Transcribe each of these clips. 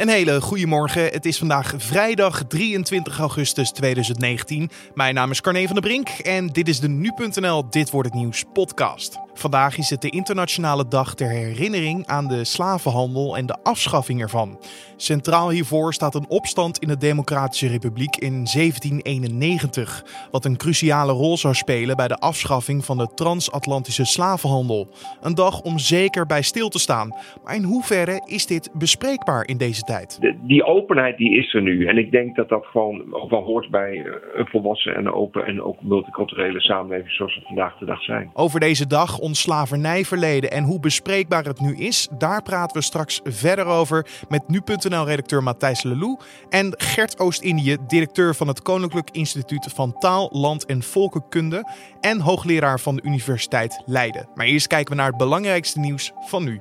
Een hele goede morgen. Het is vandaag vrijdag 23 augustus 2019. Mijn naam is Carne van der Brink en dit is de Nu.nl Dit Wordt Het Nieuws podcast. Vandaag is het de internationale dag ter herinnering aan de slavenhandel en de afschaffing ervan. Centraal hiervoor staat een opstand in de Democratische Republiek in 1791, wat een cruciale rol zou spelen bij de afschaffing van de transatlantische slavenhandel. Een dag om zeker bij stil te staan. Maar in hoeverre is dit bespreekbaar in deze tijd? Die openheid die is er nu. En ik denk dat dat gewoon ook wel hoort bij eh, een volwassen en open en ook multiculturele samenleving zoals we vandaag de dag zijn. Over deze dag ons slavernijverleden en hoe bespreekbaar het nu is, daar praten we straks verder over met nu.nl-redacteur Matthijs Lelou en Gert Oost-Indië, directeur van het Koninklijk Instituut van Taal, Land en Volkenkunde en hoogleraar van de Universiteit Leiden. Maar eerst kijken we naar het belangrijkste nieuws van nu.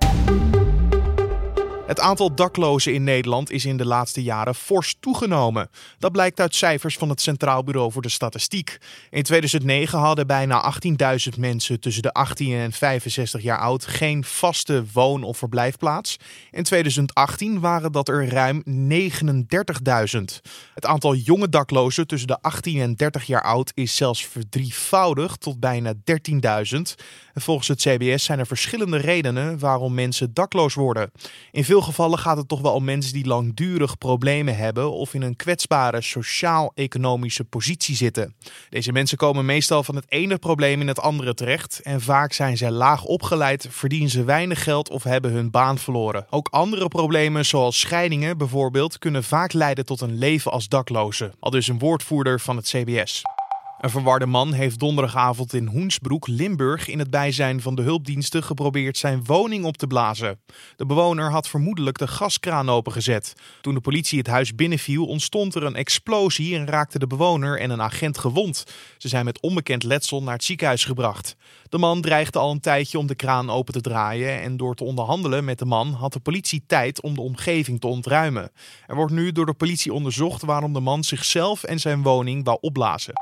Het aantal daklozen in Nederland is in de laatste jaren fors toegenomen. Dat blijkt uit cijfers van het Centraal Bureau voor de Statistiek. In 2009 hadden bijna 18.000 mensen tussen de 18 en 65 jaar oud geen vaste woon- of verblijfplaats. In 2018 waren dat er ruim 39.000. Het aantal jonge daklozen tussen de 18 en 30 jaar oud is zelfs verdrievoudigd tot bijna 13.000. Volgens het CBS zijn er verschillende redenen waarom mensen dakloos worden. In veel gevallen gaat het toch wel om mensen die langdurig problemen hebben of in een kwetsbare sociaal-economische positie zitten. Deze mensen komen meestal van het ene probleem in het andere terecht en vaak zijn ze laag opgeleid, verdienen ze weinig geld of hebben hun baan verloren. Ook andere problemen zoals scheidingen bijvoorbeeld kunnen vaak leiden tot een leven als dakloze. Al dus een woordvoerder van het CBS. Een verwarde man heeft donderdagavond in Hoensbroek, Limburg, in het bijzijn van de hulpdiensten geprobeerd zijn woning op te blazen. De bewoner had vermoedelijk de gaskraan opengezet. Toen de politie het huis binnenviel, ontstond er een explosie en raakte de bewoner en een agent gewond. Ze zijn met onbekend letsel naar het ziekenhuis gebracht. De man dreigde al een tijdje om de kraan open te draaien en door te onderhandelen met de man had de politie tijd om de omgeving te ontruimen. Er wordt nu door de politie onderzocht waarom de man zichzelf en zijn woning wou opblazen.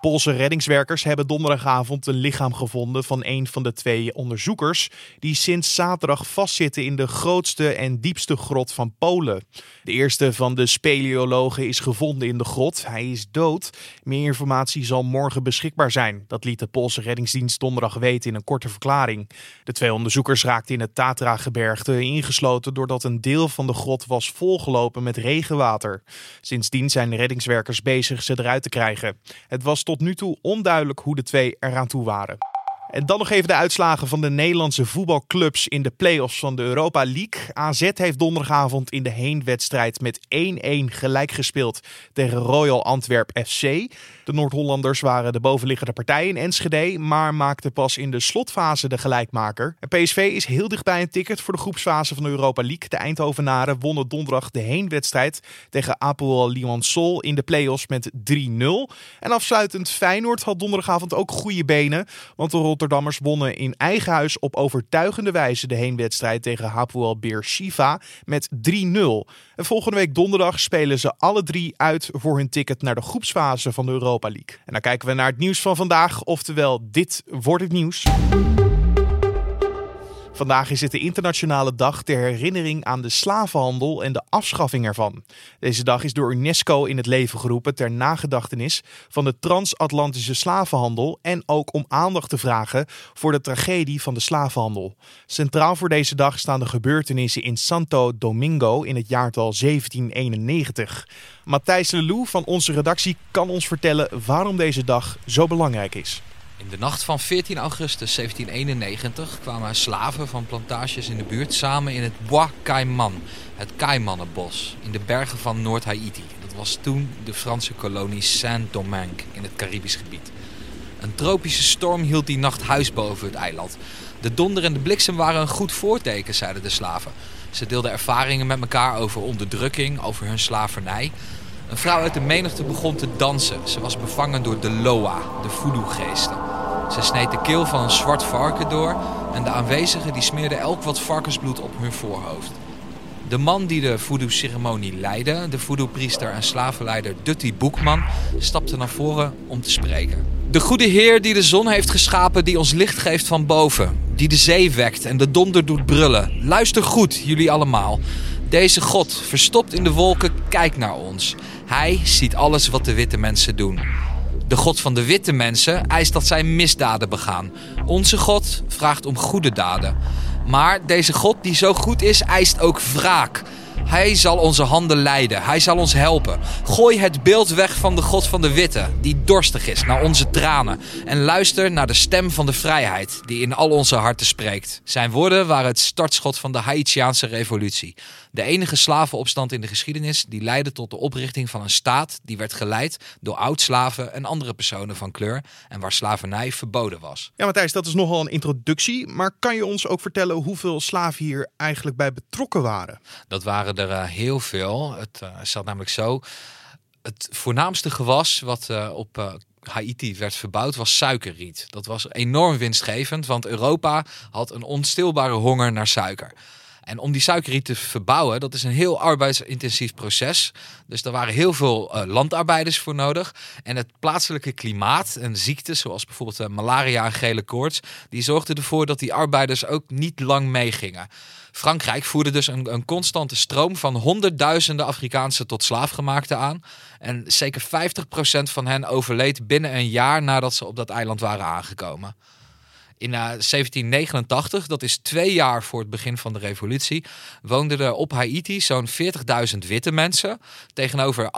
Poolse reddingswerkers hebben donderdagavond een lichaam gevonden van een van de twee onderzoekers die sinds zaterdag vastzitten in de grootste en diepste grot van Polen. De eerste van de speleologen is gevonden in de grot. Hij is dood. Meer informatie zal morgen beschikbaar zijn. Dat liet de Poolse reddingsdienst donderdag weten in een korte verklaring. De twee onderzoekers raakten in het Tatra-gebergte ingesloten doordat een deel van de grot was volgelopen met regenwater. Sindsdien zijn de reddingswerkers bezig ze eruit te krijgen. Het was tot nu toe onduidelijk hoe de twee eraan toe waren. En dan nog even de uitslagen van de Nederlandse voetbalclubs in de play-offs van de Europa League. AZ heeft donderdagavond in de heenwedstrijd met 1-1 gelijk gespeeld tegen Royal Antwerp FC. De Noord-Hollanders waren de bovenliggende partij in Enschede, maar maakten pas in de slotfase de gelijkmaker. En PSV is heel dichtbij een ticket voor de groepsfase van de Europa League. De Eindhovenaren wonnen donderdag de heenwedstrijd tegen Apoel Limassol in de play-offs met 3-0. En afsluitend Feyenoord had donderdagavond ook goede benen, want de Rotterdammers wonnen in eigen huis op overtuigende wijze de heenwedstrijd tegen Hapoel Beersheva met 3-0. En volgende week donderdag spelen ze alle drie uit voor hun ticket naar de groepsfase van de Europa League. En dan kijken we naar het nieuws van vandaag, oftewel dit wordt het nieuws. Vandaag is het de internationale dag ter herinnering aan de slavenhandel en de afschaffing ervan. Deze dag is door UNESCO in het leven geroepen ter nagedachtenis van de transatlantische slavenhandel en ook om aandacht te vragen voor de tragedie van de slavenhandel. Centraal voor deze dag staan de gebeurtenissen in Santo Domingo in het jaartal 1791. Matthijs Lelou van onze redactie kan ons vertellen waarom deze dag zo belangrijk is. In de nacht van 14 augustus 1791 kwamen slaven van plantages in de buurt samen in het Bois Caiman, het Caimannenbos, in de bergen van Noord-Haiti. Dat was toen de Franse kolonie Saint-Domingue in het Caribisch gebied. Een tropische storm hield die nacht huis boven het eiland. De donder en de bliksem waren een goed voorteken, zeiden de slaven. Ze deelden ervaringen met elkaar over onderdrukking, over hun slavernij. Een vrouw uit de menigte begon te dansen. Ze was bevangen door de Loa, de voodoo-geesten. Ze sneed de keel van een zwart varken door en de aanwezigen die smeerden elk wat varkensbloed op hun voorhoofd. De man die de voodoo-ceremonie leidde, de voodoo-priester en slavenleider Dutty Boekman, stapte naar voren om te spreken. De goede Heer die de zon heeft geschapen, die ons licht geeft van boven, die de zee wekt en de donder doet brullen. Luister goed, jullie allemaal. Deze God, verstopt in de wolken, kijkt naar ons. Hij ziet alles wat de witte mensen doen. De God van de witte mensen eist dat zij misdaden begaan. Onze God vraagt om goede daden. Maar deze God die zo goed is, eist ook wraak. Hij zal onze handen leiden. Hij zal ons helpen. Gooi het beeld weg van de God van de Witte, die dorstig is naar onze tranen. En luister naar de stem van de vrijheid, die in al onze harten spreekt. Zijn woorden waren het startschot van de Haitiaanse revolutie. De enige slavenopstand in de geschiedenis die leidde tot de oprichting van een staat die werd geleid door oud-slaven en andere personen van kleur en waar slavernij verboden was. Ja, Matthijs, dat is nogal een introductie. Maar kan je ons ook vertellen hoeveel slaven hier eigenlijk bij betrokken waren? Dat waren er uh, heel veel. Het uh, zat namelijk zo. Het voornaamste gewas wat uh, op Haiti werd verbouwd was suikerriet. Dat was enorm winstgevend, want Europa had een onstilbare honger naar suiker. En om die suikerriet te verbouwen, dat is een heel arbeidsintensief proces. Dus er waren heel veel uh, landarbeiders voor nodig. En het plaatselijke klimaat en ziektes, zoals bijvoorbeeld uh, malaria en gele koorts, die zorgden ervoor dat die arbeiders ook niet lang meegingen. Frankrijk voerde dus een, een constante stroom van honderdduizenden Afrikaanse tot slaafgemaakten aan. En zeker 50% van hen overleed binnen een jaar nadat ze op dat eiland waren aangekomen. In 1789, dat is twee jaar voor het begin van de revolutie, woonden er op Haiti zo'n 40.000 witte mensen tegenover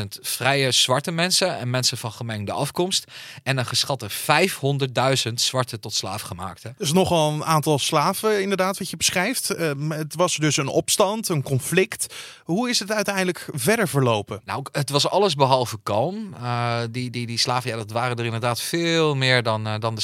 28.000 vrije zwarte mensen en mensen van gemengde afkomst en een geschatte 500.000 zwarte tot slaafgemaakten. Dus nogal een aantal slaven inderdaad wat je beschrijft. Uh, het was dus een opstand, een conflict. Hoe is het uiteindelijk verder verlopen? Nou, het was alles behalve kalm. Uh, die, die, die slaven, ja, dat waren er inderdaad veel meer dan, dan de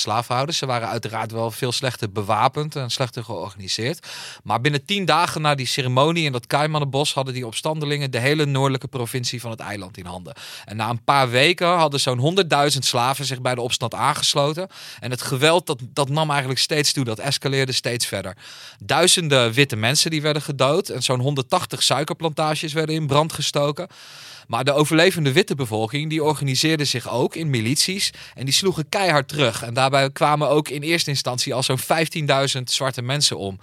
Ze waren uiteraard wel veel slechter bewapend en slechter georganiseerd. Maar binnen tien dagen na die ceremonie in dat Kaimannenbos hadden die opstandelingen de hele noordelijke provincie van het eiland in handen. En na een paar weken hadden zo'n 100.000 slaven zich bij de opstand aangesloten. En het geweld dat, dat nam eigenlijk steeds toe. Dat escaleerde steeds verder. Duizenden witte mensen die werden gedood. En zo'n 180 suikerplantages werden in brand gestoken. Maar de overlevende witte bevolking die organiseerde zich ook in milities en die sloegen keihard terug. En daarbij kwamen ook in eerste instantie al zo'n 15.000 zwarte mensen om.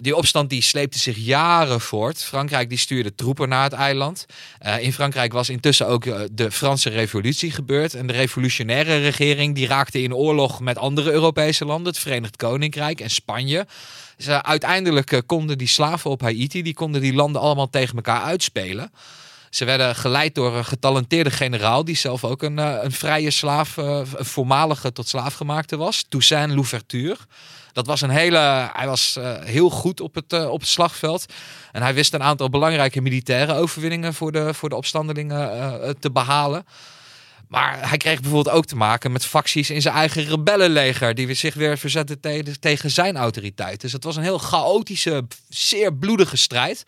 Die opstand die sleepte zich jaren voort. Frankrijk die stuurde troepen naar het eiland. Uh, in Frankrijk was intussen ook uh, de Franse revolutie gebeurd. En de revolutionaire regering die raakte in oorlog met andere Europese landen. Het Verenigd Koninkrijk en Spanje. Uiteindelijk konden die slaven op Haiti, die konden die landen allemaal tegen elkaar uitspelen. Ze werden geleid door een getalenteerde generaal, die zelf ook een, uh, een vrije slaaf, uh, een voormalige tot slaafgemaakte was, Toussaint Louverture. Dat was een hele. Hij was uh, heel goed op het, op het slagveld. En hij wist een aantal belangrijke militaire overwinningen voor de, voor de opstandelingen te behalen. Maar hij kreeg bijvoorbeeld ook te maken met facties in zijn eigen rebellenleger. die zich weer verzetten tegen zijn autoriteit. Dus het was een heel chaotische, zeer bloedige strijd.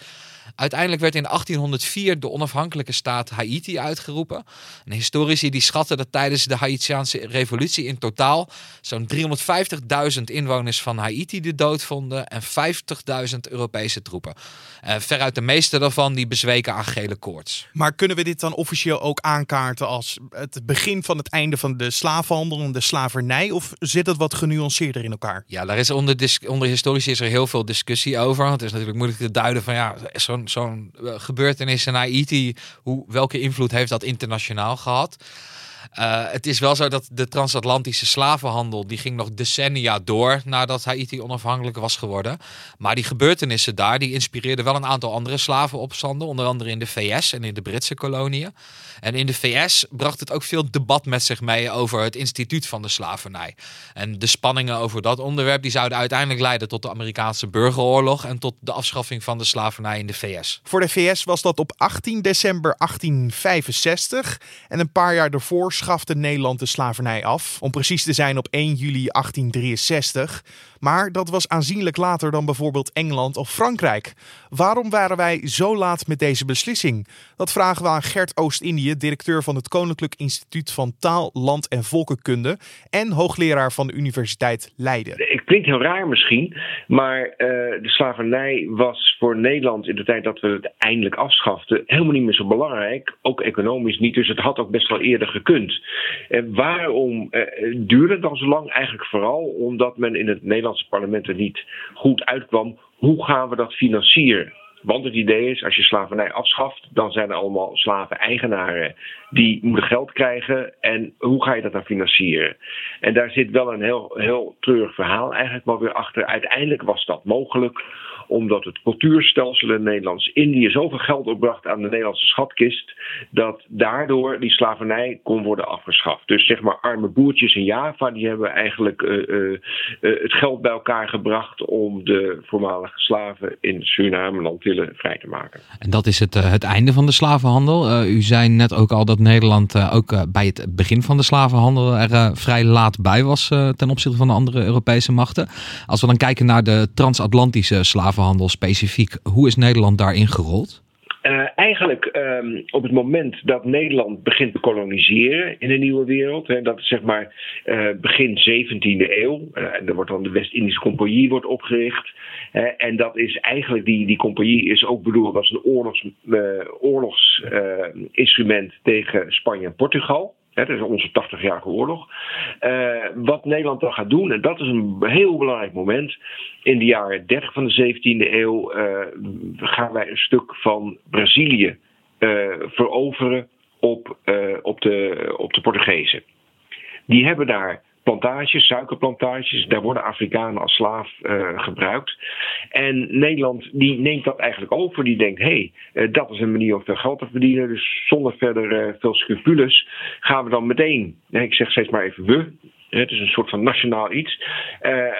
Uiteindelijk werd in 1804 de onafhankelijke staat Haiti uitgeroepen. En historici die schatten dat tijdens de Haitiaanse revolutie in totaal zo'n 350.000 inwoners van Haiti de dood vonden en 50.000 Europese troepen. Uh, veruit de meeste daarvan die bezweken aan gele koorts. Maar kunnen we dit dan officieel ook aankaarten als het begin van het einde van de slavenhandel en de slavernij? Of zit het wat genuanceerder in elkaar? Ja, daar is onder, onder historici is er heel veel discussie over. Het is natuurlijk moeilijk te duiden van ja, zo'n zo'n uh, gebeurtenis in Haiti, hoe, welke invloed heeft dat internationaal gehad? Uh, het is wel zo dat de transatlantische slavenhandel die ging nog decennia door nadat Haiti onafhankelijk was geworden. Maar die gebeurtenissen daar die inspireerden wel een aantal andere slavenopstanden, onder andere in de VS en in de Britse koloniën. En in de VS bracht het ook veel debat met zich mee over het instituut van de slavernij. En de spanningen over dat onderwerp die zouden uiteindelijk leiden tot de Amerikaanse burgeroorlog en tot de afschaffing van de slavernij in de VS. Voor de VS was dat op 18 december 1865 en een paar jaar daarvoor schafte Nederland de slavernij af. Om precies te zijn op 1 juli 1863. Maar dat was aanzienlijk later dan bijvoorbeeld Engeland of Frankrijk. Waarom waren wij zo laat met deze beslissing? Dat vragen we aan Gert Oost-Indië, directeur van het Koninklijk Instituut van Taal, Land en Volkenkunde en hoogleraar van de Universiteit Leiden. Het klinkt heel raar misschien, maar uh, de slavernij was voor Nederland in de tijd dat we het eindelijk afschaften helemaal niet meer zo belangrijk. Ook economisch niet, dus het had ook best wel eerder gekund. En waarom uh, duurde het dan zo lang? Eigenlijk vooral omdat men in het Nederlandse parlement er niet goed uitkwam. Hoe gaan we dat financieren? Want het idee is, als je slavernij afschaft, dan zijn er allemaal slaven-eigenaren die moeten geld krijgen. En hoe ga je dat dan financieren? En daar zit wel een heel, heel treurig verhaal eigenlijk wel weer achter. Uiteindelijk was dat mogelijk omdat het cultuurstelsel in Nederlands-Indië zoveel geld opbracht aan de Nederlandse schatkist, dat daardoor die slavernij kon worden afgeschaft. Dus zeg maar arme boertjes in Java, die hebben eigenlijk uh, uh, het geld bij elkaar gebracht om de voormalige slaven in Suriname en Antillen vrij te maken. En dat is het, het einde van de slavenhandel. u zei net ook al dat Nederland ook bij het begin van de slavenhandel er vrij laat bij was ten opzichte van de andere Europese machten. Als we dan kijken naar de transatlantische slavenhandel slavenhandel specifiek. Hoe is Nederland daarin gerold? Uh, eigenlijk um, op het moment dat Nederland begint te koloniseren in de nieuwe wereld, hè, dat is zeg maar uh, begin 17e eeuw, uh, en er wordt dan de West-Indische Compagnie wordt opgericht. en dat is eigenlijk, die, die compagnie is ook bedoeld als een oorlogs, oorlogsinstrument tegen Spanje en Portugal. Dat is onze 80-jarige oorlog. Uh, wat Nederland dan gaat doen, en dat is een heel belangrijk moment. In de jaren 30 van de 17e eeuw uh, gaan wij een stuk van Brazilië uh, veroveren op, op, de, op de Portugezen. Die hebben daar plantages, suikerplantages. Daar worden Afrikanen als slaaf uh, gebruikt. En Nederland die neemt dat eigenlijk over. Die denkt, hé, hey, uh, dat is een manier om veel geld te verdienen. Dus zonder verder uh, veel scrupules gaan we dan meteen, ik zeg steeds maar even we, het is een soort van nationaal iets.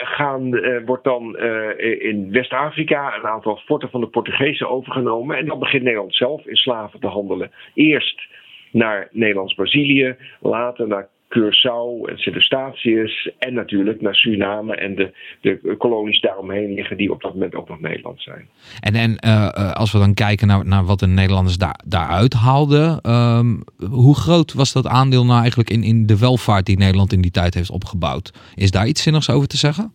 Gaan, wordt dan in West-Afrika een aantal forten van de Portugezen overgenomen. En dan begint Nederland zelf in slaven te handelen. Eerst naar Nederlands-Brazilië, later naar Curaçao en Sint-Eustatius en natuurlijk naar Suriname en de, de kolonies daaromheen liggen die op dat moment ook nog Nederland zijn. En, en uh, als we dan kijken naar, naar wat de Nederlanders daar, daaruit haalden, um, hoe groot was dat aandeel nou eigenlijk in, in de welvaart die Nederland in die tijd heeft opgebouwd? Is daar iets zinnigs over te zeggen?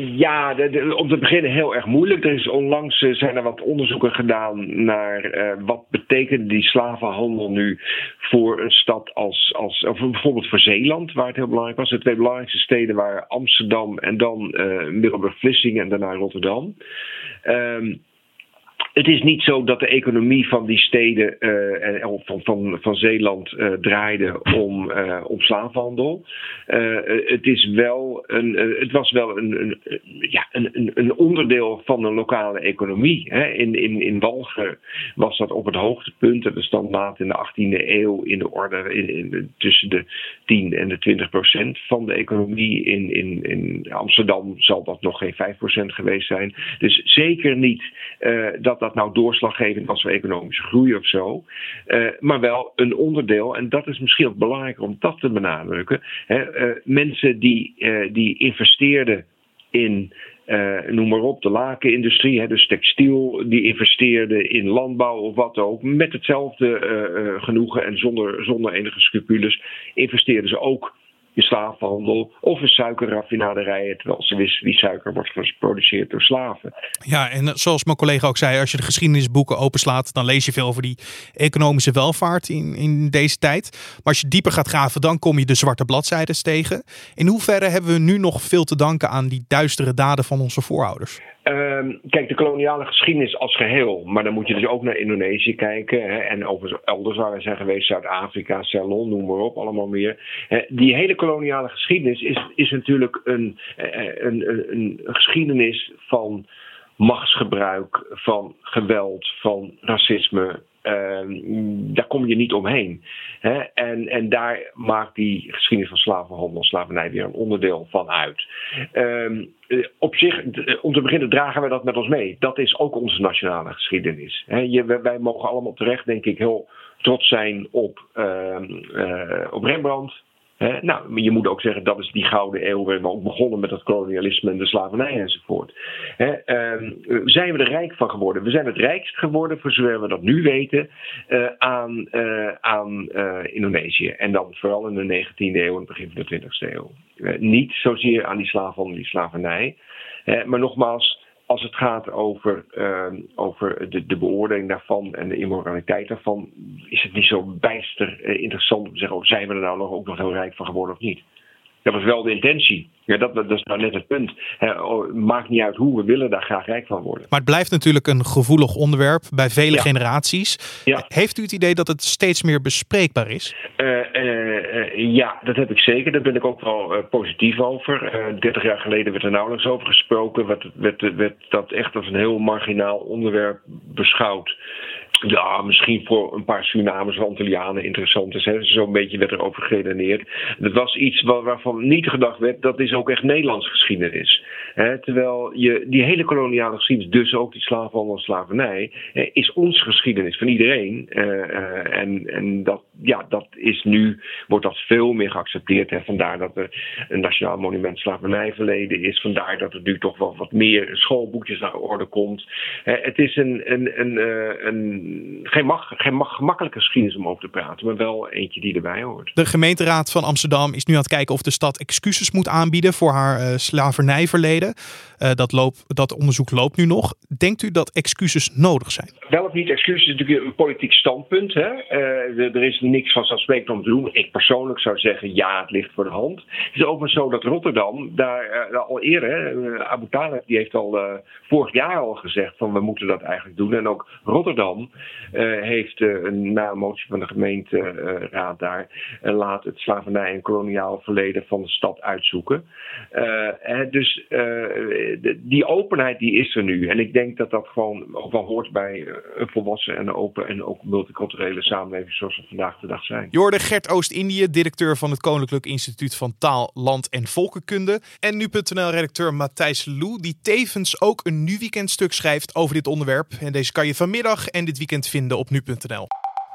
Ja, de, om te beginnen heel erg moeilijk. Er is onlangs uh, zijn er wat onderzoeken gedaan naar uh, wat betekent die slavenhandel nu voor een stad als, als of bijvoorbeeld voor Zeeland, waar het heel belangrijk was. De twee belangrijkste steden waren Amsterdam en dan Middelburg-Vlissingen en daarna Rotterdam. Um, het is niet zo dat de economie van die steden uh, van, van, van Zeeland uh, draaide om, uh, om slaafhandel. het, is wel een, het was wel een, een, ja, een, een onderdeel van een lokale economie. Hè. In, in, in Walger was dat op het hoogtepunt. Dat is dan laat in de 18e eeuw in de orde in, tussen de 10 en de 20 procent van de economie. In, in, in Amsterdam zal dat nog geen 5 procent geweest zijn. Dus zeker niet dat dat nou doorslaggevend was voor economische groei of zo. Uh, maar wel een onderdeel, en dat is misschien ook belangrijk om dat te benadrukken. Hè, uh, mensen die, uh, die investeerden in. Noem maar op, de lakenindustrie, hè, dus textiel, die investeerden in landbouw of wat ook, met hetzelfde genoegen en zonder, zonder enige scrupules, investeerden ze ook je slavenhandel of een suikerraffinaderijen, terwijl ze wisten die suiker wordt geproduceerd door slaven. Ja, en zoals mijn collega ook zei, als je de geschiedenisboeken openslaat, dan lees je veel over die economische welvaart in, in deze tijd. Maar als je dieper gaat graven, dan kom je de zwarte bladzijden tegen. In hoeverre hebben we nu nog veel te danken aan die duistere daden van onze voorouders? Um, kijk, de koloniale geschiedenis als geheel, maar dan moet je dus ook naar Indonesië kijken. Hè, en over elders waar we zijn geweest, Zuid-Afrika, Ceylon, noem maar op, allemaal meer. Die hele koloniale geschiedenis is, is natuurlijk een, een, een, een geschiedenis van machtsgebruik, van geweld, van racisme, daar kom je niet omheen. Hè? En, en daar maakt die geschiedenis van slavenhandel en slavernij weer een onderdeel van uit. Uh, op zich, om te beginnen, dragen wij dat met ons mee. Dat is ook onze nationale geschiedenis. Hè? Je, wij mogen allemaal terecht, denk ik, heel trots zijn op, uh, op Rembrandt. He, nou, je moet ook zeggen dat is die gouden eeuw waar we ook begonnen met het kolonialisme en de slavernij enzovoort. He, uh, zijn we er rijk van geworden? We zijn het rijkst geworden, voor zover we dat nu weten, uh, aan, uh, aan uh, Indonesië. En dan vooral in de 19e eeuw en het begin van de 20e eeuw. niet zozeer aan die slavenhandel, die slavernij. maar nogmaals, als het gaat over, uh, over de, de, beoordeling daarvan en de immoraliteit daarvan, is het niet zo bijster uh, interessant om te zeggen: oh, zijn we er nou nog ook nog heel rijk van geworden of niet? Dat was wel de intentie. Ja, dat, dat is nou net het punt. Oh, maakt niet uit hoe, we willen daar graag rijk van worden. Maar het blijft natuurlijk een gevoelig onderwerp bij vele generaties. Ja. Heeft u het idee dat het steeds meer bespreekbaar is? Uh, uh, ja, dat heb ik zeker. Daar ben ik ook wel positief over. 30 jaar geleden werd er nauwelijks over gesproken. Werd, werd, werd dat echt als een heel marginaal onderwerp beschouwd ja, misschien voor een paar Surinamers of Antillianen interessant is. Zo'n beetje werd er over geredeneerd. Dat was iets waarvan niet gedacht werd, dat is ook echt Nederlands geschiedenis. terwijl je, die hele koloniale geschiedenis, dus ook die slavenhandel en slavernij, is onze geschiedenis van iedereen. Eh, eh, en en dat, ja, dat is nu, wordt dat veel meer geaccepteerd. Vandaar dat er een Nationaal Monument Slavernij verleden is. Vandaar dat er nu toch wel wat meer schoolboekjes naar orde komt. het is een, een, een, eh, een geen, mag, geen mag, gemakkelijke geschiedenis om over te praten, maar wel eentje die erbij hoort. De gemeenteraad van Amsterdam is nu aan het kijken of de stad excuses moet aanbieden voor haar uh, slavernijverleden. Uh, dat, loopt, dat onderzoek loopt nu nog. Denkt u dat excuses nodig zijn? Wel of niet, excuses is natuurlijk een politiek standpunt. Hè? Uh, er is niks van vanzelfsprekend om te doen. Ik persoonlijk zou zeggen, ja, het ligt voor de hand. Het is overigens zo dat Rotterdam, daar al eerder, Abu Talib, die heeft al vorig jaar al gezegd van we moeten dat eigenlijk doen. En ook Rotterdam heeft uh, na een motie van de gemeenteraad daar laat het slavernij en koloniaal verleden van de stad uitzoeken. Hè, dus die openheid die is er nu. En ik denk dat dat gewoon wel hoort bij een volwassen en open en ook multiculturele samenleving zoals we vandaag de dag zijn. Jorde Gert Oost-Indië, directeur van het Koninklijk Instituut van Taal, Land en Volkenkunde. En nu.nl-redacteur Matthijs Lou, die tevens ook een nu weekendstuk schrijft over dit onderwerp. En deze kan je vanmiddag en dit weekend vinden op nu.nl.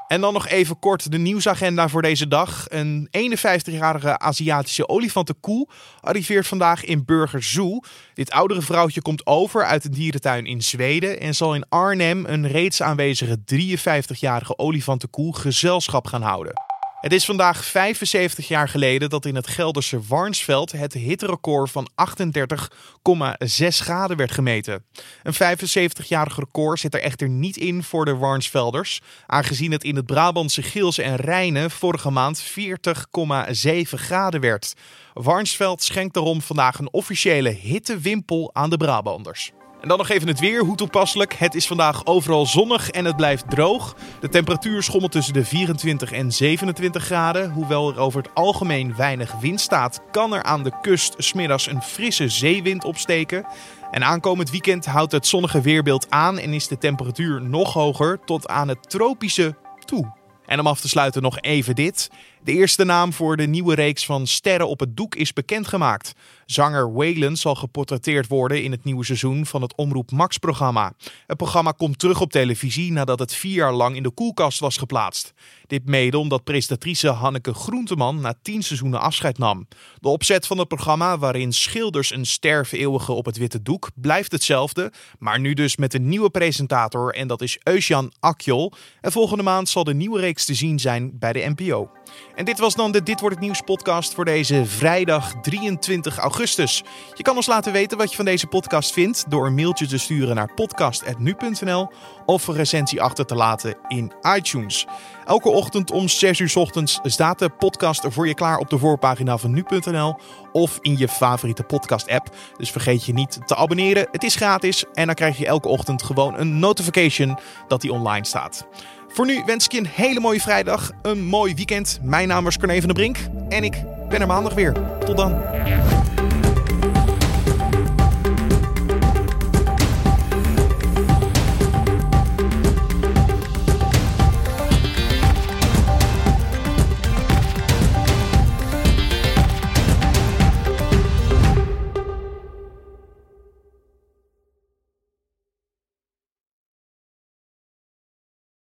En dan nog even kort de nieuwsagenda voor deze dag. Een 51-jarige Aziatische olifantenkoe arriveert vandaag in Burger Zoo. Dit oudere vrouwtje komt over uit een dierentuin in Zweden en zal in Arnhem een reeds aanwezige 53-jarige olifantenkoe gezelschap gaan houden. Het is vandaag 75 jaar geleden dat in het Gelderse Warnsveld het hitterecord van 38,6 graden werd gemeten. Een 75-jarig record zit er echter niet in voor de Warnsvelders, aangezien het in het Brabantse Gils en Rijnen vorige maand 40,7 graden werd. Warnsveld schenkt daarom vandaag een officiële hittewimpel aan de Brabanders. En dan nog even het weer, hoe toepasselijk. Het is vandaag overal zonnig en het blijft droog. De temperatuur schommelt tussen de 24 en 27 graden. Hoewel er over het algemeen weinig wind staat, kan er aan de kust smiddags een frisse zeewind opsteken. En aankomend weekend houdt het zonnige weerbeeld aan en is de temperatuur nog hoger tot aan het tropische toe. En om af te sluiten nog even dit. De eerste naam voor de nieuwe reeks van Sterren op het Doek is bekendgemaakt. Zanger Waylon zal geportretteerd worden in het nieuwe seizoen van het Omroep Max-programma. Het programma komt terug op televisie nadat het vier jaar lang in de koelkast was geplaatst. Dit mede omdat presentatrice Hanneke Groenteman na tien seizoenen afscheid nam. De opzet van het programma, waarin schilders een ster vereeuwigen op het witte doek, blijft hetzelfde, maar nu dus met een nieuwe presentator en dat is Eusjan Akjol. En volgende maand zal de nieuwe reeks te zien zijn bij de NPO. En dit was dan de Dit wordt het nieuws podcast voor deze vrijdag 23 augustus. Je kan ons laten weten wat je van deze podcast vindt door een mailtje te sturen naar podcast@nu.nl of een recensie achter te laten in iTunes. Elke ochtend om 6 uur ochtends staat de podcast voor je klaar op de voorpagina van nu.nl of in je favoriete podcast app. Dus vergeet je niet te abonneren. Het is gratis en dan krijg je elke ochtend gewoon een notification dat die online staat. Voor nu wens ik je een hele mooie vrijdag, een mooi weekend. Mijn naam is Corne van der Brink en ik ben er maandag weer. Tot dan.